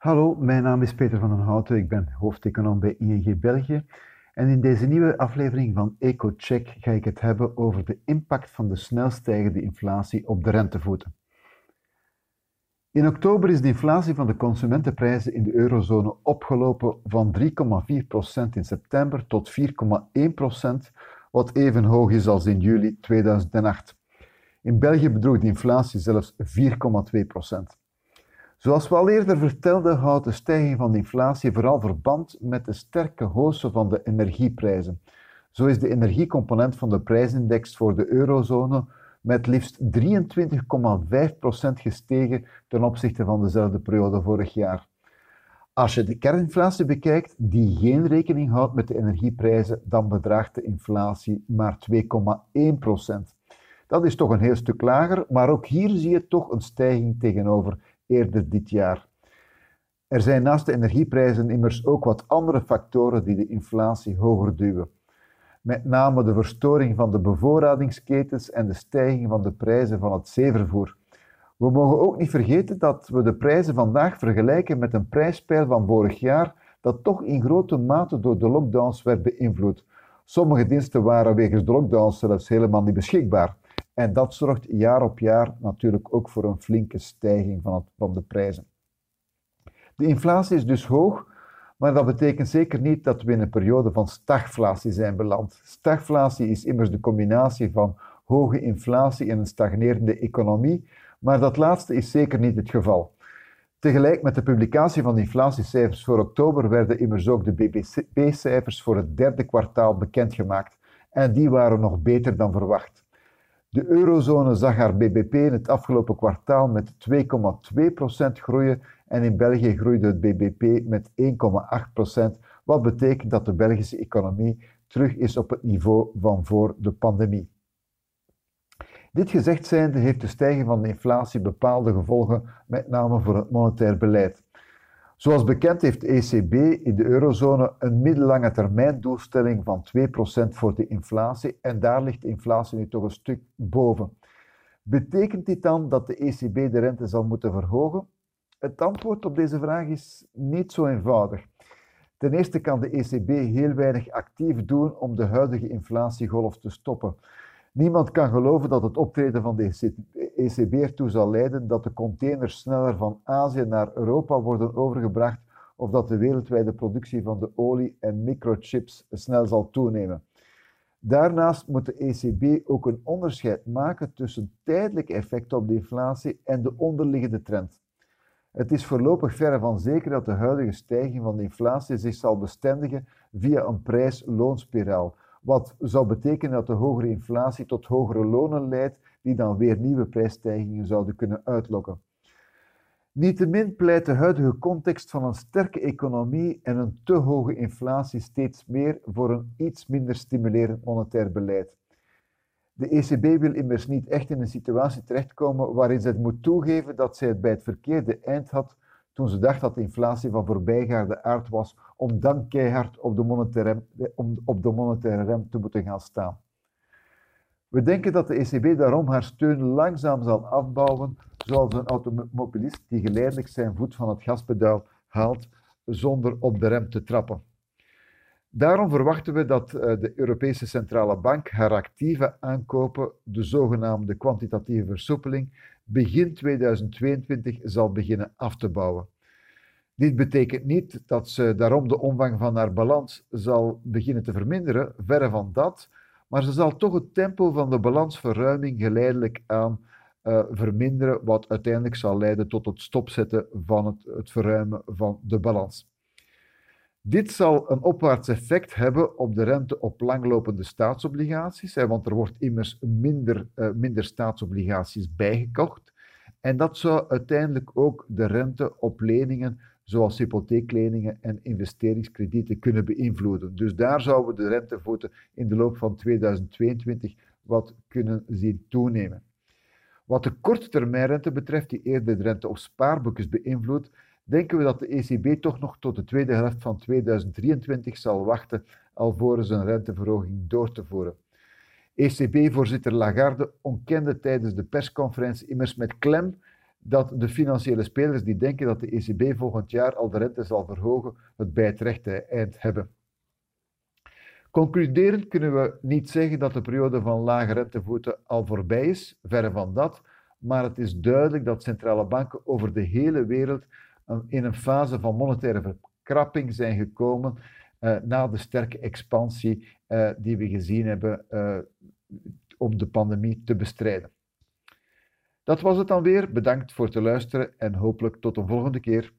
Hallo, mijn naam is Peter van den Houten. Ik ben hoofdeconoom bij ING België. En in deze nieuwe aflevering van EcoCheck ga ik het hebben over de impact van de snel stijgende inflatie op de rentevoeten. In oktober is de inflatie van de consumentenprijzen in de eurozone opgelopen van 3,4% in september tot 4,1%, wat even hoog is als in juli 2008. In België bedroeg de inflatie zelfs 4,2%. Zoals we al eerder vertelden, houdt de stijging van de inflatie vooral verband met de sterke hoogte van de energieprijzen. Zo is de energiecomponent van de prijsindex voor de eurozone met liefst 23,5% gestegen ten opzichte van dezelfde periode vorig jaar. Als je de kerninflatie bekijkt, die geen rekening houdt met de energieprijzen, dan bedraagt de inflatie maar 2,1%. Dat is toch een heel stuk lager, maar ook hier zie je toch een stijging tegenover eerder dit jaar. Er zijn naast de energieprijzen immers ook wat andere factoren die de inflatie hoger duwen. Met name de verstoring van de bevoorradingsketens en de stijging van de prijzen van het zeevervoer. We mogen ook niet vergeten dat we de prijzen vandaag vergelijken met een prijspeil van vorig jaar dat toch in grote mate door de lockdowns werd beïnvloed. Sommige diensten waren wegens de lockdowns zelfs helemaal niet beschikbaar. En dat zorgt jaar op jaar natuurlijk ook voor een flinke stijging van, het, van de prijzen. De inflatie is dus hoog, maar dat betekent zeker niet dat we in een periode van stagflatie zijn beland. Stagflatie is immers de combinatie van hoge inflatie en een stagnerende economie, maar dat laatste is zeker niet het geval. Tegelijk met de publicatie van de inflatiecijfers voor oktober werden immers ook de BBP-cijfers voor het derde kwartaal bekendgemaakt. En die waren nog beter dan verwacht. De eurozone zag haar BBP in het afgelopen kwartaal met 2,2% groeien en in België groeide het BBP met 1,8%, wat betekent dat de Belgische economie terug is op het niveau van voor de pandemie. Dit gezegd zijnde heeft de stijging van de inflatie bepaalde gevolgen, met name voor het monetair beleid. Zoals bekend heeft de ECB in de eurozone een middellange termijn doelstelling van 2% voor de inflatie en daar ligt de inflatie nu toch een stuk boven. Betekent dit dan dat de ECB de rente zal moeten verhogen? Het antwoord op deze vraag is niet zo eenvoudig. Ten eerste kan de ECB heel weinig actief doen om de huidige inflatiegolf te stoppen. Niemand kan geloven dat het optreden van de ECB ertoe zal leiden dat de containers sneller van Azië naar Europa worden overgebracht of dat de wereldwijde productie van de olie en microchips snel zal toenemen. Daarnaast moet de ECB ook een onderscheid maken tussen tijdelijke effecten op de inflatie en de onderliggende trend. Het is voorlopig verre van zeker dat de huidige stijging van de inflatie zich zal bestendigen via een prijs-loonspiraal, wat zou betekenen dat de hogere inflatie tot hogere lonen leidt, die dan weer nieuwe prijsstijgingen zouden kunnen uitlokken. Niettemin pleit de huidige context van een sterke economie en een te hoge inflatie steeds meer voor een iets minder stimulerend monetair beleid. De ECB wil immers niet echt in een situatie terechtkomen waarin ze het moet toegeven dat zij het bij het verkeerde eind had toen ze dacht dat de inflatie van voorbijgaande aard was, om dan keihard op de, monetaire, op de monetaire rem te moeten gaan staan. We denken dat de ECB daarom haar steun langzaam zal afbouwen, zoals een automobilist die geleidelijk zijn voet van het gaspedaal haalt zonder op de rem te trappen. Daarom verwachten we dat eh, de Europese Centrale Bank haar actieve aankopen, de zogenaamde kwantitatieve versoepeling, begin 2022 zal beginnen af te bouwen. Dit betekent niet dat ze daarom de omvang van haar balans zal beginnen te verminderen, verre van dat, maar ze zal toch het tempo van de balansverruiming geleidelijk aan uh, verminderen, wat uiteindelijk zal leiden tot het stopzetten van het, het verruimen van de balans. Dit zal een opwaarts effect hebben op de rente op langlopende staatsobligaties, want er wordt immers minder, uh, minder staatsobligaties bijgekocht. En dat zou uiteindelijk ook de rente op leningen, zoals hypotheekleningen en investeringskredieten, kunnen beïnvloeden. Dus daar zouden we de rentevoeten in de loop van 2022 wat kunnen zien toenemen. Wat de korte termijnrente betreft, die eerder de rente op spaarboekjes beïnvloedt, denken we dat de ECB toch nog tot de tweede helft van 2023 zal wachten alvorens een renteverhoging door te voeren. ECB-voorzitter Lagarde ontkende tijdens de persconferentie immers met klem dat de financiële spelers die denken dat de ECB volgend jaar al de rente zal verhogen, het bij het rechte eind hebben. Concluderend kunnen we niet zeggen dat de periode van lage rentevoeten al voorbij is, verre van dat, maar het is duidelijk dat centrale banken over de hele wereld in een fase van monetaire verkrapping zijn gekomen uh, na de sterke expansie uh, die we gezien hebben uh, om de pandemie te bestrijden. Dat was het dan weer. Bedankt voor het luisteren en hopelijk tot een volgende keer.